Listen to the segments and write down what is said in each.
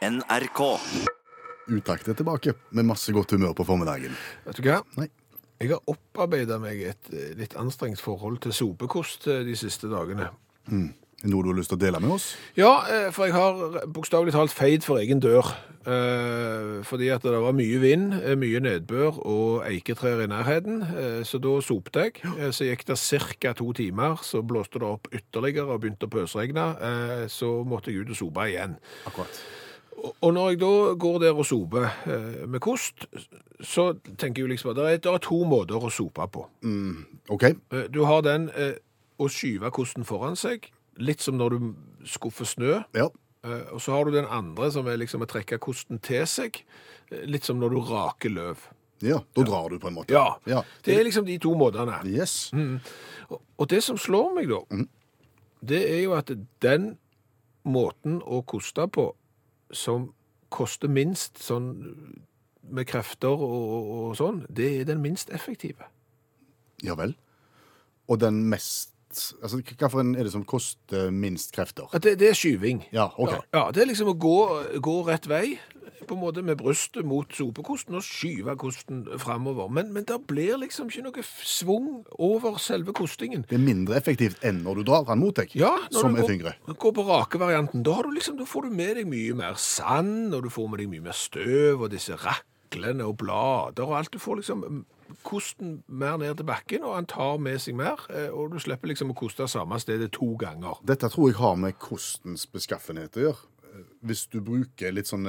NRK. Utakt er tilbake med masse godt humør på formiddagen. Vet du hva? Nei. Jeg har opparbeida meg et eh, litt anstrengt forhold til sopekost eh, de siste dagene. Noe du har lyst til å dele med oss? Ja, eh, for jeg har bokstavelig talt feid for egen dør. Eh, Fordi at det var mye vind, mye nedbør og eiketrær i nærheten. Eh, Så da sopte jeg. Eh, Så gikk det ca. to timer, så blåste det opp ytterligere og begynte å pøsregne. Eh, Så måtte jeg ut og sope igjen. Akkurat. Og- når jeg da går der og soper eh, med kost, så tenker jeg liksom at det er, to måter å sope på. OK. Eh, Du har den eh, å skyve kosten foran seg, litt som når du skuffer snø. Ja. Og så har du den andre som er liksom å trekke kosten til seg, litt som når du raker løv. ja. Da drar du på en måte. Ja, ja. det er liksom de to måtene. Yes. Og- Og det som slår meg da, det er jo at den måten å koste på, som koster minst sånn med krefter og, og, og sånn, det er den minst effektive. Ja vel. Og den mest Altså, Hvilken er det som koster minst krefter? Det, det er skyving. Ja, OK. Ja, ja, det er liksom å gå, gå rett vei, på en måte med brystet mot sopekosten og skyve kosten framover. Men, men det blir liksom ikke noe svung over selve kostingen. Det er mindre effektivt enn når du drar den mot deg, Ja, som du er Når tyngre. går på rakevarianten, da, liksom, da får du med deg mye mer sand, og du får med deg mye mer støv, og disse raklene og blader, og alt. Du får liksom mm, kosten mer ned til bakken, og han tar med seg mer, eh, og du slipper liksom å koste samme stedet to ganger. Dette tror jeg har med kostens beskaffenhet å gjøre. Hvis du bruker litt sånn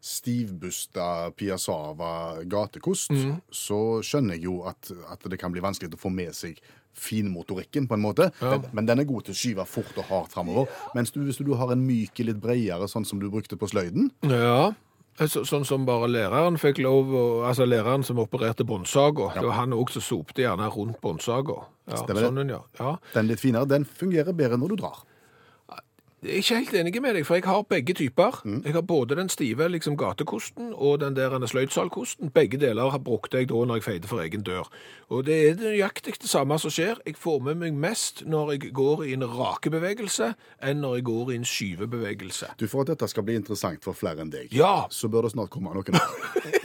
stivbusta Piazzava gatekost, Mm. så skjønner jeg jo at, at det kan bli vanskelig å få med seg finmotorikken, på en måte. Men, men den er god til å skyve fort og hardt framover. Mens du, hvis du har en myk, litt bredere, sånn som du brukte på sløyden Ja, så, sånn som bare læreren fikk lov, å- altså læreren som opererte båndsaga, det var han også som sopte gjerne rundt båndsaga. Ja, sånn, ja. ja. Den litt finere, den fungerer bedre når du drar. Jeg er ikke helt enig med deg, for jeg har begge typer. Jeg har både den stive liksom, gatekosten og den der sløydsalkosten. Begge deler har brukte jeg da når jeg feide for egen dør. Og det er nøyaktig det samme som skjer. Jeg får med meg mest når jeg går i en rakebevegelse, enn når jeg går i en skyvebevegelse. Du, For at dette skal bli interessant for flere enn deg, Ja. så bør det snart komme noen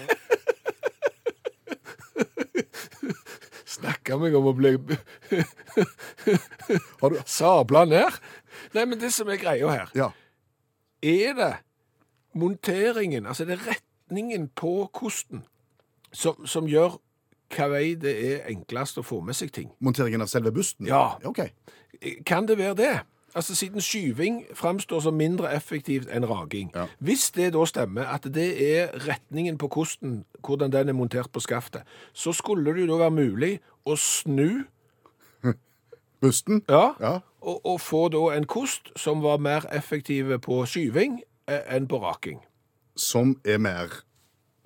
Snakker meg om å bli Har du sabla ned. Nei, men det som er greia her, Ja. er det monteringen, altså det er retningen på kosten, som, som gjør hva vei det er enklest å få med seg ting. Monteringen av selve busten? Ja. OK. Kan det være det? Altså Siden skyving framstår som mindre effektivt enn raking. Ja. Hvis det da stemmer at det er retningen på kosten, hvordan den er montert på skaftet, så skulle det jo da være mulig å snu Busten? ja, Ja. og, og få da en kost som var mer effektiv på skyving eh, enn på raking. Som er mer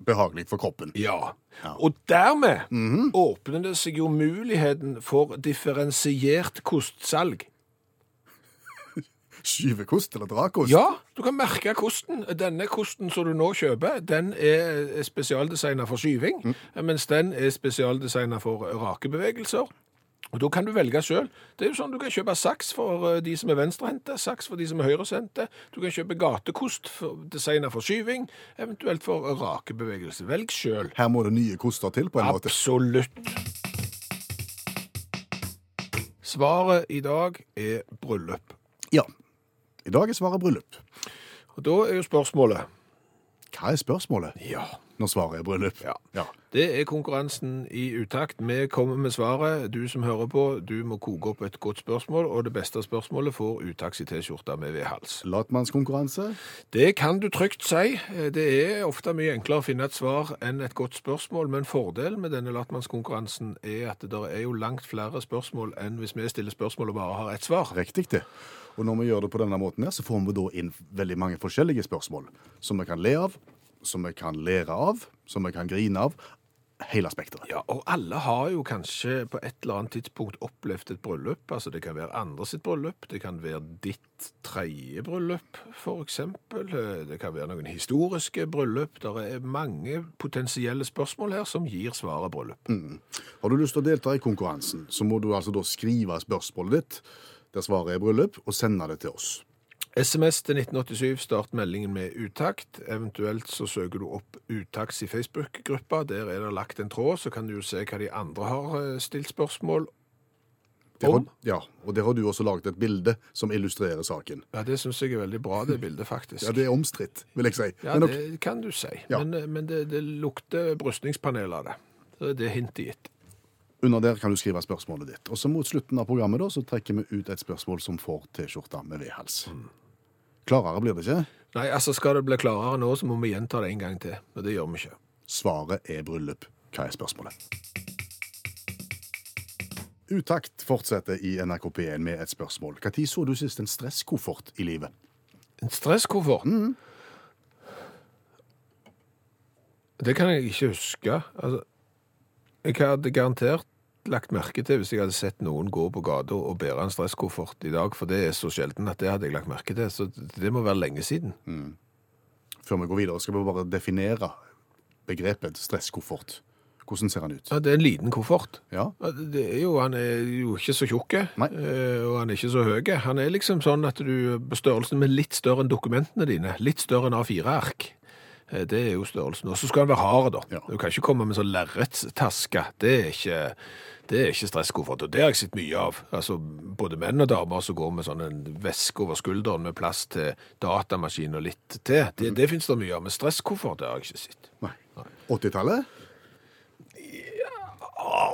behagelig for kroppen. Ja. Og dermed åpner det seg jo muligheten for differensiert kostsalg. Skyvekost eller drakost? Ja, du kan merke kosten. Denne kosten som du nå kjøper, den er spesialdesignet for skyving, mens den er spesialdesignet for rakebevegelser. Og Da kan du velge sjøl. Det er jo sånn Du kan kjøpe saks for eh, de som er venstrehendte, saks for de som er høyresendte. Du kan kjøpe gatekost designet for skyving, eventuelt for rakebevegelse. Velg sjøl. Her må det nye koster til, på en måte. Absolutt. Svaret i dag er bryllup. Ja. I dag er svaret bryllup. Og Da er jo spørsmålet Hva er spørsmålet Ja. når svaret er bryllup? Ja. ja. Det er konkurransen i utakt. Vi kommer med svaret. Du som hører på, du må koke opp et godt spørsmål, og det beste spørsmålet får utaks i T-skjorta med hals. Latmannskonkurranse. Det kan du trygt si. Det er ofte mye enklere å finne et svar enn et godt spørsmål, men fordelen med denne latmannskonkurransen er at det er jo langt flere spørsmål enn hvis vi stiller spørsmål og bare har ett svar. Riktig det. Og når vi gjør det på denne måten her, så får vi da inn veldig mange forskjellige spørsmål. Som vi kan le av, som vi kan lære av, som vi kan grine av. Hele spekteret. Ja, og alle har jo kanskje på et eller annet tidspunkt opplevd et bryllup. Altså det kan være andre sitt bryllup, det kan være ditt tredje bryllup, for eksempel. Det kan være noen historiske bryllup. Det er mange potensielle spørsmål her som gir svaret bryllup. Har du lyst til å delta i konkurransen, så må du altså da skrive spørsmålet ditt, der svaret er bryllup, og sende det til oss. SMS til 1987, start meldingen med utakt. Eventuelt så søker du opp Utakts i Facebook-gruppa. Der er det lagt en tråd, så kan du jo se hva de andre har eh, stilt spørsmål har, ja, og der har du også laget et bilde som illustrerer saken. Ja, det syns jeg er veldig bra, det bildet, faktisk. Ja, Det er omstridt, vil jeg si. Ja, Men ok, det kan du si. Ja. Men, eh, men det, det lukter brystningspanel av det. Det er hintet gitt. Under der kan du skrive spørsmålet ditt. Og så mot slutten av programmet da, så trekker vi ut et spørsmål som får T-skjorta med V-hals. Mm. Klarere blir det ikke. Nei, altså skal det bli klarere nå, så må vi gjenta det en gang til. Men det gjør vi ikke. Svaret er bryllup. Hva er spørsmålet? Utakt fortsetter i NRK P1 med et spørsmål. Når så du sist en stresskoffert i livet? En stresskoffert? Det kan jeg ikke huske. Altså, jeg hadde garantert lagt merke til hvis jeg hadde sett noen gå på gata og bære en stresskoffert i dag, for det er så sjelden at det hadde jeg lagt merke til. Så det må være lenge siden. Før vi går videre, skal vi bare definere begrepet stresskoffert. Hvordan ser han ut? Ja, det er en liten koffert. Ja, er jo, han er jo ikke så tjukk, eh, og han er ikke så høy. Han er liksom sånn at du på størrelsen med litt større enn dokumentene dine. Litt større enn A4-ark. Eh, Det er jo størrelsen. Og så skal han være hard, da. Ja. Du kan ikke komme med sånn lerretstaske. Det er ikke det er ikke stresskoffert, og det har jeg sett mye av. Altså, Både menn og damer som går med sånn en veske over skulderen med plass til datamaskin og litt til. Det, det finnes det mye av, men stresskoffert har jeg ikke sett. nei. 80-tallet? Ja,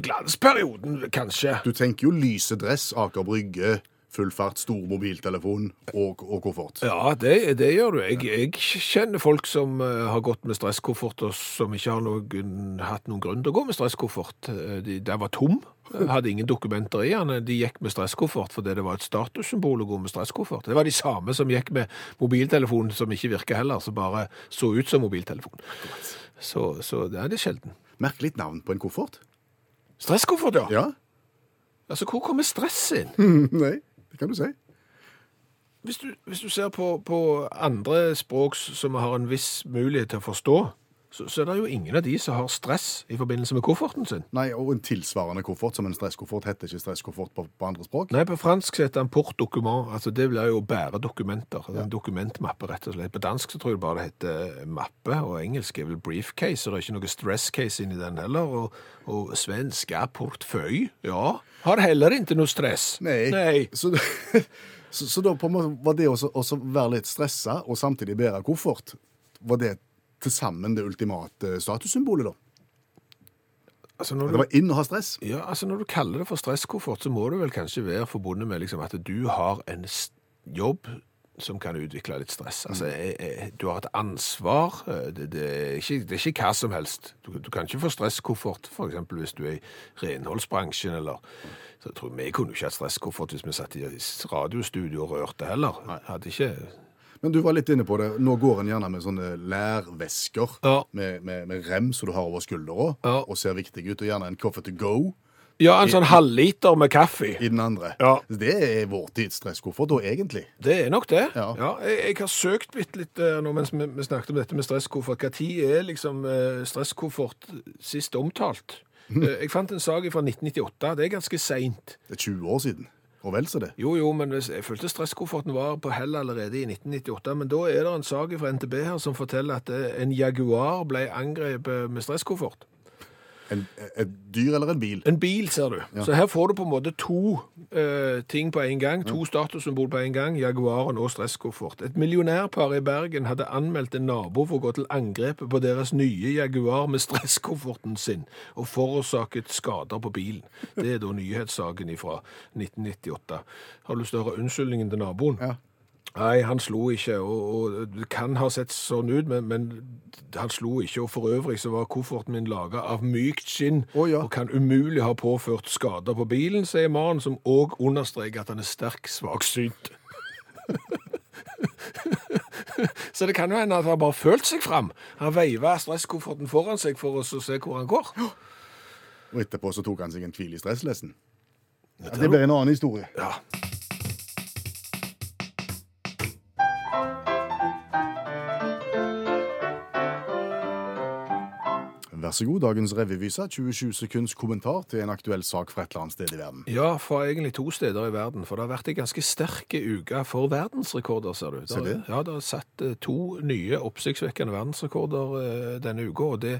glansperioden, kanskje. Du tenker jo lyse dress, Aker Brygge, full fart, stor mobiltelefon og, og koffert. Ja, det, det gjør du. Jeg, jeg kjenner folk som eh, har gått med stresskoffert, og som ikke har noen, hatt noen grunn til å gå med stresskoffert. Eh, De, den var tom, eh, hadde ingen dokumenter i den. De gikk med stresskoffert fordi det var et statussymbol å gå med stresskoffert. Det var de samme som gikk med mobiltelefon som ikke virker heller, som bare så ut som mobiltelefon. Så, så det er det sjelden. Merkelig navn på en koffert. Stresskoffert, ja. Ja, Altså, hvor kommer stress inn? nei, det kan du si. Hvis du, hvis du ser på, på andre språk som har en viss mulighet til å forstå, så, så er det jo ingen av de som har stress i forbindelse med kofferten sin. Nei, og en tilsvarende koffert som en stresskoffert heter ikke stresskoffert på, på andre språk. Nei, på fransk heter den port document, altså det blir jo å bære dokumenter. Altså En dokumentmappe, rett og slett. På dansk så tror jeg bare det heter mappe, og engelsk er vel briefcase, og det er ikke noe stresscase inni den heller. Og, og svensk er portføy, ja. Har heller ikke noe stress. Nei. Nei. Så, så, så da på en måte var det også være litt stressa og samtidig bære koffert, var det til sammen det ultimate statussymbolet, da? Altså når Det du, var inn å ha stress. ja, altså når du kaller det for stresskoffert, så må det vel kanskje være forbundet med liksom at du har en jobb som kan utvikle litt stress. Altså, jeg, jeg, du har et ansvar. eh, Det, det, er ikke, det er ikke hva som helst. Du, du kan ikke få stresskoffert, eksempel hvis du er i renholdsbransjen, eller så jeg tror Vi kunne jo ikke hatt stresskoffert hvis vi satt i radiostudio og rørte heller. Hadde ikke Men du var litt inne på det. Nå går en gjerne med sånne lærvesker Ja. med, med, med rem som du har over skuldra, Ja. og ser viktig ut. Og gjerne en coffee to go Ja, en sånn halvliter med kaffe. i den andre. Ja. Det er vår tids stresskoffert, da, egentlig. Det er nok det. Ja. jeg, jeg har søkt bitte litt eh, nå mens vi, vi snakket om dette med stresskoffert. Tid er liksom eh, stresskoffert sist omtalt? Eh, Jeg fant en sak fra 1998. Det er ganske seint. Det er 20 år siden. Og vel så det. Jo, jo, men hvis- jeg følte stresskofferten var på hell allerede i 1998. Men da er det en sak fra NTB her som forteller at eh, en Jaguar ble angrepet med stresskoffert. En, et dyr eller en bil? En bil, ser du. Så her får du på en måte to eh, ting på en gang. To statussymbol på en gang. Jaguaren og stresskoffert. Et millionærpar i Bergen hadde anmeldt en nabo for å gå til angrep på deres nye Jaguar med stresskofferten sin, og forårsaket skader på bilen. Det er da nyhetssaken fra 1998. Har du lyst til å høre unnskyldningen til naboen? Ja. Nei, han slo ikke, og, og det kan ha sett sånn ut, men, men han slo ikke. Og for øvrig så var kofferten min laga av mykt skinn oh, ja. og kan umulig ha påført skader på bilen, sier mannen, som òg understreker at han er sterk svaksynt. så det kan jo hende at han bare følt seg fram. Han veiva stresskofferten foran seg for å se hvor han går. Og etterpå så tok han seg en hvil i stresslessen. Ja, det blir en annen historie. Ja. Vær så god, dagens revyvise. 27 sekunds kommentar til en aktuell sak fra et eller annet sted i verden. Ja, fra egentlig to steder i verden. For det har vært en ganske sterk uke for verdensrekorder, ser du. Ser det? Ja, det har satt eh, to nye oppsiktsvekkende verdensrekorder eh, denne uka, og det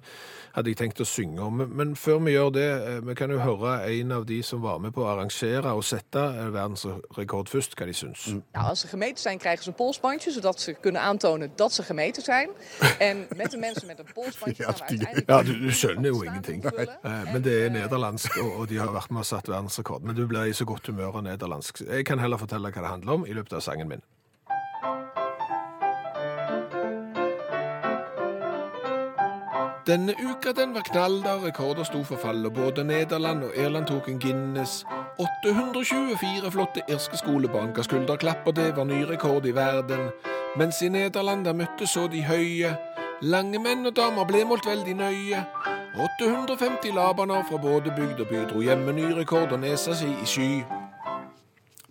hadde jeg tenkt å synge om. Men- før vi gjør det, eh, vi kan jo høre en av de som var med på å arrangere og sette verdensrekord først, hva de syns. Ja, als ze gemeten zijn, krijgen ze een polsbandje, zodat ze kunnen aantonen dat ze gemeten zijn. En met de mensen met een polsbandje Ja, gaan we uiteindelijk... Ja, du, du skjønner jo ingenting. Men det er nederlandsk, og de har vært med og satt verdensrekord. Men du blir i så godt humør av nederlandsk. Jeg kan heller fortelle hva det handler om i løpet av sangen min. Denne uka den var knall da rekorder sto for fall, og både Nederland og Irland tok en Guinness. 824 flotte irske skolebarn ga skulderklapp, og det var ny rekord i verden. Mens i Nederland der møttes så de høye. Lange menn og damer ble målt veldig nøye. 850 labaner fra både bygd og by dro hjem med ny rekord og nesa si i sky.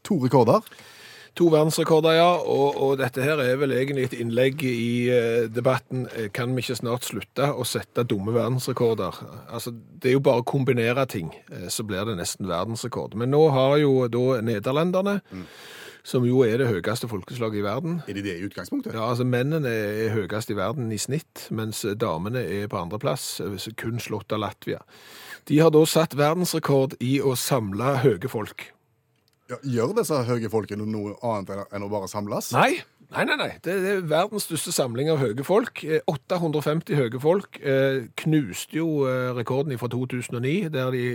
To rekorder. To verdensrekorder, ja, og, og dette her er vel egentlig et innlegg i eh, debatten. Eh, Kan vi ikke snart slutte å sette dumme verdensrekorder? Altså, Det er jo bare å kombinere ting, eh, så blir det nesten verdensrekord. Men nå har jo da nederlenderne, som jo er det høyeste folkeslaget i verden Er de det i utgangspunktet? ja, altså Mennene er høyest i verden i snitt, mens damene er på andreplass, kun slått av Latvia. De har da satt verdensrekord i å samle høye folk. Ja, gjør disse høye folkene noe annet enn- å bare samles? Nei, nei, nei. nei. Det, det er verdens største samling av høye folk. Eh, 850 høye folk eh, knuste jo eh, rekorden fra 2009, der de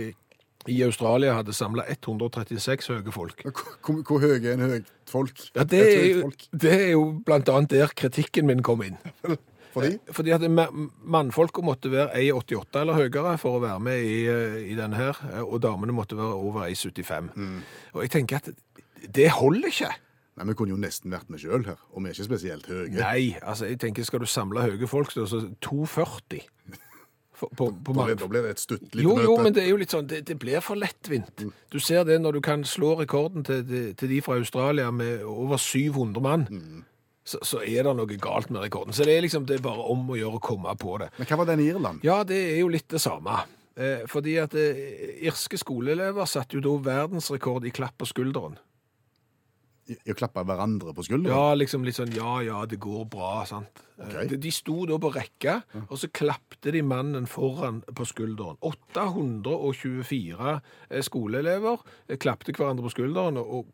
i Australia hadde samla 136 høye folk. Hvor, hvor høye er en høyt folk? Ja, det, er jo, det er jo blant annet der kritikken min kom inn. Fordi? Fordi at ma- mannfolka måtte være 1,88 eller høyere for å være med i, eh, i denne her, eh, og damene måtte være over 1,75. Og jeg tenker at det holder ikke. Nei, Vi kunne jo nesten vært med sjøl her, og vi er ikke spesielt høye. Nei, altså jeg tenker skal du samle høye folk, så 2,40 for- på, på Da blir, da blir det et stutt lite Jo, møte. jo, men det er jo litt sånn, det, det blir for lettvint. Du ser det når du kan slå rekorden til, til, de fra Australia med over 700 mann. Så, så er det noe galt med rekorden. Så det er liksom det er bare om å gjøre å komme på det. Men hva var den i Irland? Ja, det er jo litt det samme. Eh, fordi at eh, irske skoleelever satte jo da verdensrekord i klapp på skulderen. I, å klappe hverandre på skulderen? Ja, liksom litt sånn, ja, ja, det går bra, sant? Okay. De, de sto da på rekke, og så klappte de mannen foran på skulderen. 824 eh, skoleelever klapte klappte hverandre på skulderen, og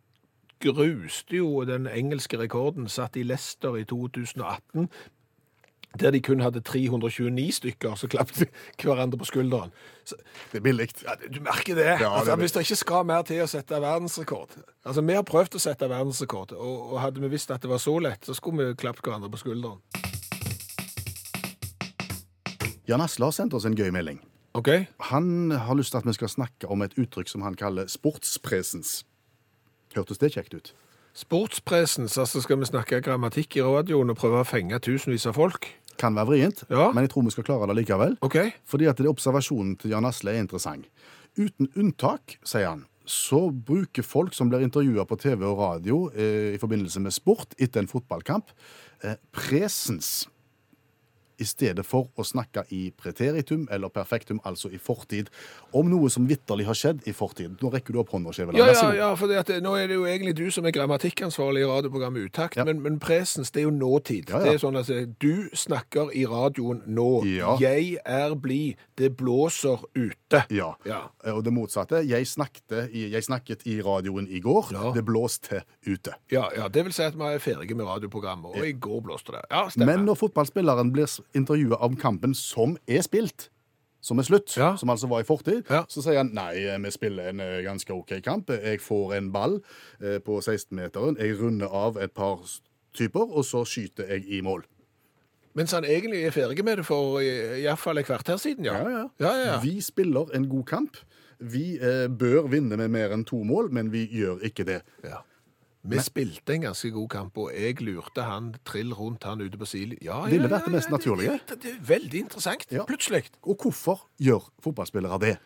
gruste jo den engelske rekorden satt i Leicester i 2018, der de kun hadde 329 stykker som klappte hverandre på skulderen. Så, Det er billig. ja, du merker det. Ja, altså, det. hvis det ikke skal mer til å sette verdensrekord. Altså, Vi har prøvd å sette verdensrekord, og, og hadde vi visst at det var så lett, så skulle vi klappet hverandre på skulderen. Jan Asle har sendt oss en gøy melding. OK? Han har lyst til at vi skal snakke om et uttrykk som han kaller sportspresens. Hørtes det kjekt ut? Sportspresens, altså skal vi snakke grammatikk i radioen og prøve å fenge tusenvis av folk? Kan være vrient, Ja. men jeg tror vi skal klare det likevel. OK? Fordi at det er observasjonen til Jan Asle er interessant. Uten unntak, sier han, så bruker folk som blir intervjua på TV og radio eh, i forbindelse med sport etter en fotballkamp, eh, presens i stedet for å snakke i preteritum eller perfektum, altså i fortid, om noe som vitterlig har skjedd i fortid. Nå rekker du opp hånda, Skjæveland. Ja, ja, ja, for at, nå er det jo egentlig du som er grammatikkansvarlig i radioprogrammet Utakt, Ja. men, men presens, det er jo nåtid. Ja, ja. Det er sånn at eh, du snakker i radioen nå. Jeg er blid. Det blåser ute. Ja. Ja. Eh, Og det motsatte. Jeg snakket i, jeg snakket i radioen i går. Ja. Det blåste ute. Ja, ja, det vil si at vi er ferdige med radioprogrammet, og i går blåste det. Ja, stemmer. Men når fotballspilleren blir intervjua om kampen som er spilt, som er slutt, Ja. som altså var i fortid, Ja. så sier han nei, vi spiller en eh, ganske OK kamp. Jeg får en ball eh, på 16-meteren, jeg runder av et par typer, og så skyter jeg i mål. Mens han egentlig er ferdig med det for i- iallfall et kvarter siden, ja. ja, ja. Vi spiller en god kamp. Vi eh, bør vinne med mer enn to mål, men vi gjør ikke det. Ja. Vi spilte en ganske god kamp, og jeg lurte han trill rundt han ute på sil. Ja, ja, Ville vært det mest ja, naturlige. Det, det er veldig interessant, Ja. plutselig. Og hvorfor gjør fotballspillere det?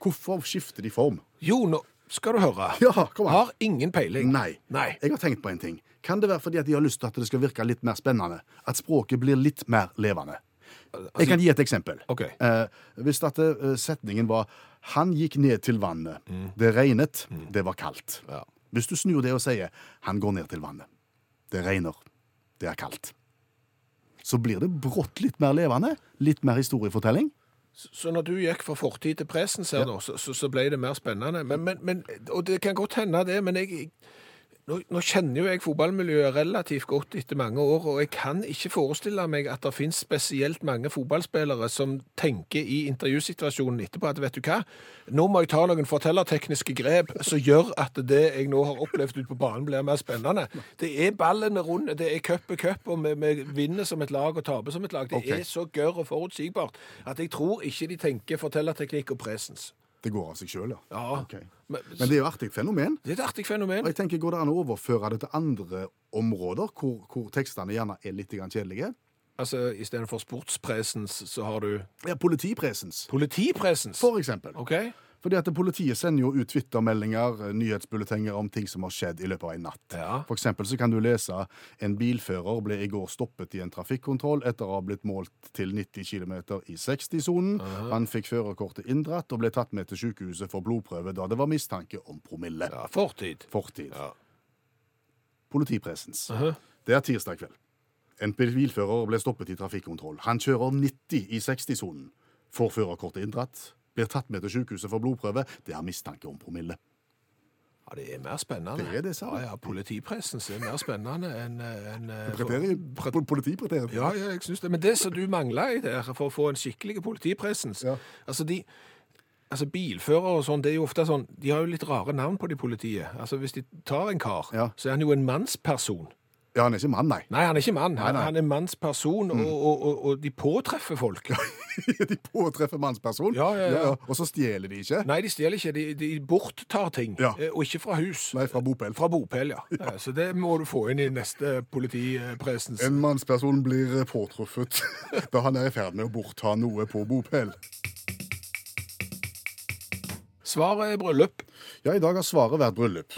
Hvorfor skifter de form? Jo, nå skal du høre. Ja, kom an. Har ingen peiling. Nei. Nei. Jeg har tenkt på en ting. Kan det være fordi at de har lyst til at det skal virke litt mer spennende? At språket blir litt mer levende? Jeg kan gi et eksempel. Okay. Eh, hvis at eh, setningen var 'Han gikk ned til vannet', det regnet, det var kaldt. Ja. Hvis du snur det og sier 'Han går ned til vannet', det regner, det er kaldt. Så blir det brått litt mer levende, litt mer historiefortelling. Så når du gikk fra fortid til presen, her, nå, så, så, så ble det mer spennende. Men, men, men, og det kan godt hende det, men jeg, nå, nå kjenner jo jeg fotballmiljøet relativt godt etter mange år, og jeg kan ikke forestille meg at det finnes spesielt mange fotballspillere som tenker i intervjusituasjonen etterpå at vet du hva, nå må jeg ta noen fortellertekniske grep som gjør at det jeg nå har opplevd ute på banen blir mer spennende. Det er ballene rundt, det er cup er cup, og vi, vi vinner som et lag og taper som et lag. Det okay. er så gørr og forutsigbart at jeg tror ikke de tenker fortellerteknikk og presens. Det går av seg sjøl, ja. Ja, Ok. Men, Men det er jo et artig fenomen. det er et artig fenomen. Og jeg tenker, Går det an å overføre det til andre områder hvor, hvor tekstene gjerne er litt kjedelige? Altså, Istedenfor sportspresens, så har du Ja, Politipresens, politipresens. for eksempel. OK? Fordi at Politiet sender jo ut Twitter-meldinger, eh, nyhetsbulletenger om ting som har skjedd i løpet av en natt. Ja. For eksempel så kan du lese en bilfører ble i går stoppet i en trafikkontroll etter å ha blitt målt til 90 km i 60-sonen. Han fikk førerkortet inndratt og ble tatt med til sykehuset for blodprøve da det var mistanke om promille. ja fortid. Fortid. Ja. Politipresens. Mhm. Det er tirsdag kveld. En bilfører ble stoppet i trafikkontroll. Han kjører 90 i 60-sonen. Får førerkortet inndratt. Blir tatt med til sykehuset for blodprøve. Det er mistanke om promille. Ja, det er mer spennende. Det er det, sa. Ja, ja, Politipresens er mer spennende enn en, eh, Preterium- Ja, ja, jeg synes det. Men det som du mangler i der, for å få en skikkelig politipresens Ja. Altså, de Altså, Bilførere og sånn, det er jo ofte sånn De har jo litt rare navn på de politiet. Altså, Hvis de tar en kar, Ja. så er han jo en mannsperson. Ja, han er ikke mann, nei. Nei, han er ikke mann. Han, Nei, nei. han er mannsperson, og, og, og, og de påtreffer folk. de påtreffer mannsperson, Ja, ja, ja. og så stjeler de ikke. Nei, de stjeler ikke. De, de borttar ting. Ja. eh, Og ikke fra hus. Nei, fra bopel. Fra bopel, ja. ja. Så det må du få inn i neste politipresens. En mannsperson blir påtruffet da han er i ferd med å bortta noe på bopel. Svaret er bryllup. Ja, i dag har svaret vært bryllup,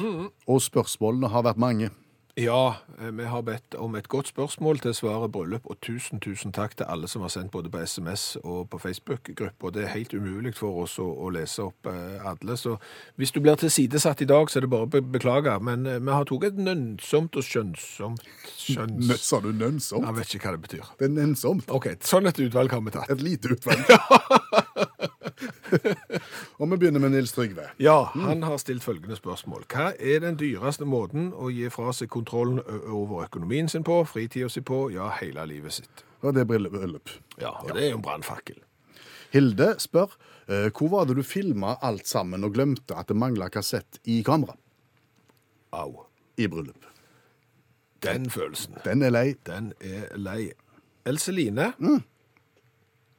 og spørsmålene har vært mange. Ja, eh, vi har bedt om et godt spørsmål til svaret bryllup, og tusen, tusen takk til alle som har sendt både på SMS og på Facebook-gruppa. Det er helt umulig for oss å, å lese opp eh, alle, så hvis du blir tilsidesatt i dag, så er det bare å be beklage. Men eh, vi har tatt et nønnsomt og skjønnsomt skjønns... sa du nønnsomt? Jeg vet ikke hva det betyr. Det er nønnsomt. OK, sånn et utvalg har vi tatt. Et lite utvalg. og vi begynner med Nils Trygve. Ja, han har stilt følgende spørsmål. Hva er den dyreste måten å gi fra seg kontrollen over økonomien sin på, fritida si på, ja, hele livet sitt? Og det er bryllup-. Ja, og det er jo en brannfakkel. Hilde spør eh, hvor var det du filma alt sammen og glemte at det mangla kassett i kamera Au. i bryllup. Den følelsen, Den er lei. den er lei. Else Line,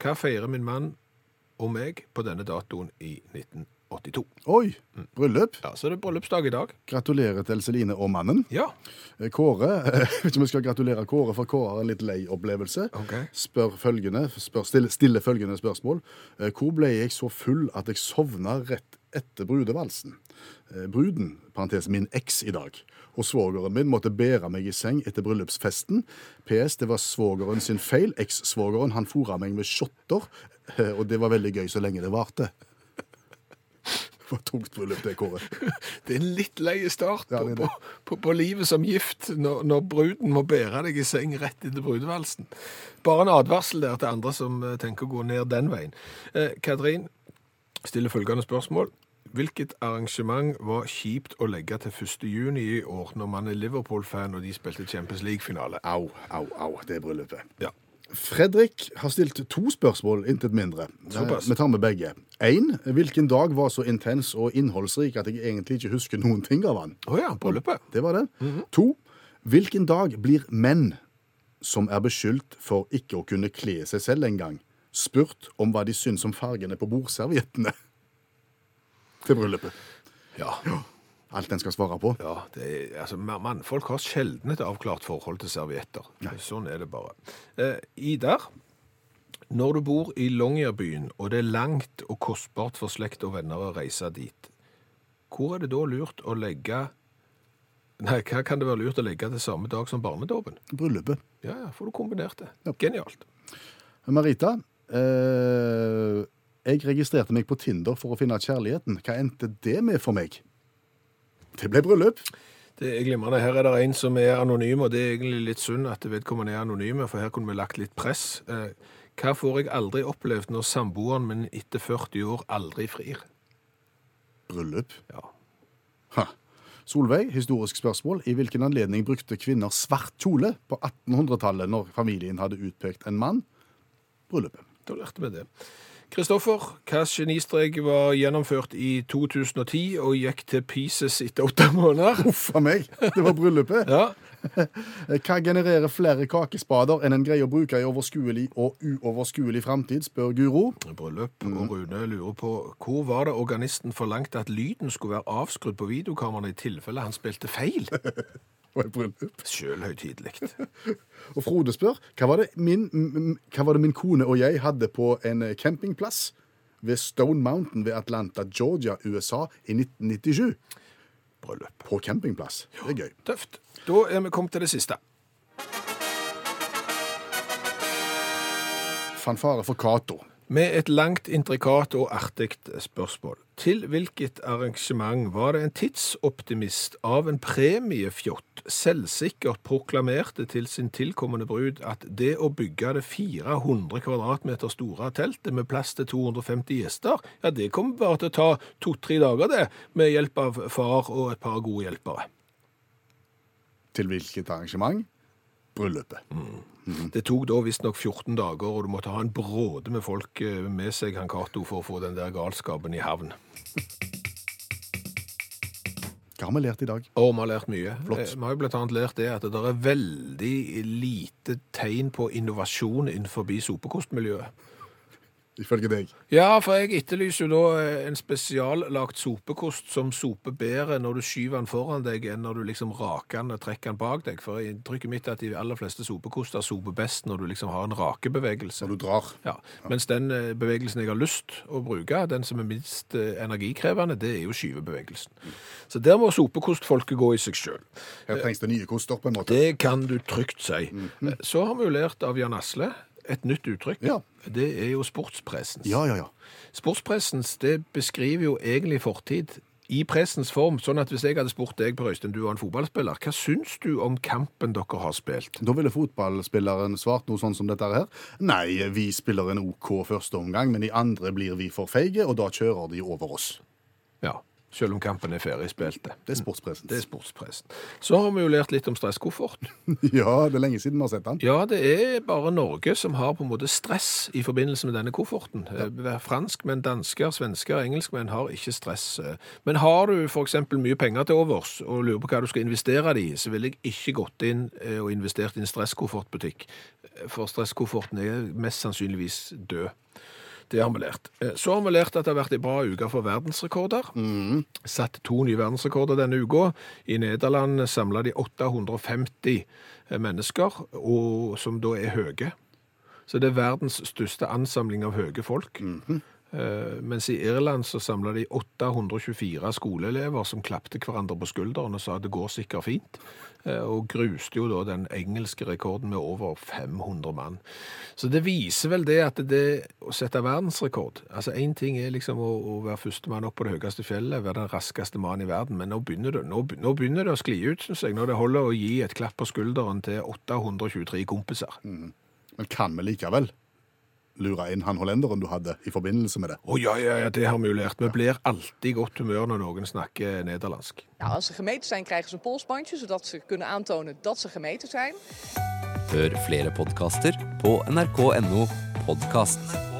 hva feirer min mann og meg på denne datoen i 1982? Oi! Bryllup. Ja, så er det bryllupsdag i dag. Gratulerer til Celine og mannen. Ja. Eh, Kåre Jeg vet ikke om vi skal gratulere Kåre, for Kåre har en litt lei opplevelse. Ok. Spør følgende, spør, stille, stille følgende spørsmål. Eh, Hvor ble jeg så full at jeg sovna rett etter brudevalsen? Eh, Bruden, parentes min eks i dag, og svogeren min måtte bære meg i seng etter bryllupsfesten. PS, det var svogeren sin feil. Eks-svogeren, han fora meg med shotter, og det var veldig gøy så lenge det varte. Det var tungt bryllup, det, Kåre. Det er en litt lei start Ja, på, det det. på, på, på livet som gift når, når bruden må bære deg i seng rett etter brudevalsen. Bare en advarsel der til andre som eh, tenker å gå ned den veien. Eh, Katrin stiller følgende spørsmål. Hvilket arrangement var kjipt å legge til 1. juni i år, når man er Liverpool-fan og de spilte Champions League-finale? Au, au, au, det er bryllupet. Ja. Fredrik har stilt to spørsmål, intet mindre. Såpass. Eh, Vi tar med begge. Én, hvilken dag var så intens og innholdsrik at jeg egentlig ikke husker noen ting av den? Oh ja, bryllupet. Det var det. To, hvilken dag blir menn som er beskyldt for ikke å kunne kle seg selv engang, spurt om hva de syns om fargene på bordserviettene til bryllupet? Ja. Alt en skal svare på. Ja, det er, altså, ma- mannfolk har sjelden et avklart forhold til servietter. Sånn er det bare. Eh, Idar, når du bor i Longyearbyen, og det er langt og kostbart for slekt og venner å reise dit, hvor er det da lurt å legge Nei, hva kan det være lurt å legge til samme dag som barnedåpen? Bryllupet. Ja, ja, får du kombinert det. Ja. Genialt. Marita, eh, jeg registrerte meg på Tinder for å finne kjærligheten. Hva endte det med for meg? Det ble bryllup. Det er glimrende. Her er det en som er anonym, og det er egentlig litt synd at vedkommende er anonyme, for her kunne vi lagt litt press. Eh, Hva får jeg aldri opplevd når samboeren min etter 40 år aldri frir? Bryllup. Ja. Ha. Solveig, historisk spørsmål. I hvilken anledning brukte kvinner svart kjole på 1800-tallet når familien hadde utpekt en mann? Bryllupet. Da lærte vi det. Kristoffer, hva genistrek var gjennomført i 2010 og gikk til pieces etter åtte måneder? Uff a meg! Det var bryllupet. Ja, Hva genererer flere kakespader enn en greier å bruke i overskuelig og uoverskuelig framtid, spør Guro. bryllup. Og Rune lurer på hvor var det organisten forlangte at lyden skulle være avskrudd på videokameraene i tilfelle han spilte feil? Og et bryllup. Sjølhøytidelig. Og Frode spør hva var, det min, hva var det min kone og jeg hadde på en eh, campingplass ved Stone Mountain ved Atlanta, Georgia, USA i 1997. Bryllup. På campingplass. Det er gøy. Tøft. Da er vi kommet til det siste. Fanfare for Cato. Med et langt, intrikat og artig spørsmål. Til hvilket arrangement var det en tidsoptimist av en premiefjott selvsikkert proklamerte til sin tilkommende brud at det å bygge det 400 kvadratmeter store teltet med plass til 250 gjester, ja, det kommer bare til å ta to-tre dager, det, med hjelp av far og et par gode hjelpere. Til hvilket arrangement? Bryllupet. Det tok da visstnok 14 dager, og du måtte ha en bråde med folk eh, med seg, han Cato, for å få den der galskapen i havn. Hva har vi lært i dag? Og vi har lært mye. Flott. Eh, Vi har jo blant annet lært det at det er veldig lite tegn på innovasjon innenfor sopekostmiljøet. Ifølge deg. Ja, for jeg etterlyser jo da eh, en spesiallagt sopekost som soper bedre når du skyver den foran deg, enn når du liksom raker den og trekker den bak deg. For inntrykket mitt er at de aller fleste sopekoster soper best når du liksom har en rakebevegelse. Når du drar. Ja, Mens den eh, bevegelsen jeg har lyst å bruke, den som er minst eh, energikrevende, det er jo skyvebevegelsen. Så der må sopekostfolket gå i seg sjøl. Her trengs det nye koster, på en måte. Det kan du trygt si. Så har vi jo lært av Jan Asle et nytt uttrykk. Ja. Det er jo sportspressens. Ja, ja, ja. Sportspressens det beskriver jo egentlig fortid i pressens form, sånn at hvis jeg hadde spurt deg, Per Øystein, du var en fotballspiller, hva syns du om kampen dere har spilt? Da ville fotballspilleren svart noe sånn som dette her. Nei, vi spiller en OK første omgang, men i andre blir vi for feige, og da kjører de over oss. Ja, selv om kampen er ferdig spilt. det. Er sportspressen. Det er sportspressen. Så har vi jo lært litt om stresskoffert. Ja, det er lenge siden vi har sett den. Ja, det er bare Norge som har på en måte stress i forbindelse med denne kofferten. Ja. Franskmenn, dansker, svensker, engelskmenn har ikke stress. Men har du f.eks. mye penger til overs og lurer på hva du skal investere det i, så ville jeg ikke gått inn eh, og investert i en stresskoffertbutikk. For stresskofferten er mest sannsynligvis død. Det har vi lært. Eh, Så har vi lært at det har vært ei bra uke for verdensrekorder. Satt to nye verdensrekorder denne uka. I Nederland samla de 850 mennesker, og, som da er høye. Så det er verdens største ansamling av høye folk. Eh, mens i Irland så samla de 824 skoleelever som klapte hverandre på skulderen og sa at det går sikkert fint. Eh, og gruste jo da den engelske rekorden med over 500 mann. Så det viser vel det at det å sette verdensrekord Altså én ting er liksom å, å være førstemann opp på det høyeste fjellet, være den raskeste mannen i verden, men nå begynner det, nå, nå begynner det å skli ut, syns jeg. Når det holder å gi et klapp på skulderen til 823 kompiser. Men kan vi likevel lure inn han hollenderen du hadde i forbindelse med det? Å ja, ja, ja, det har vi jo lært. Vi blir alltid i godt humør når noen snakker nederlandsk. Ja, als ze gemeten zijn, krijgen ze een polsbandje, zodat ze kunnen aantonen dat ze gemeten zijn. Hør flere podkaster på nrk.no podkast.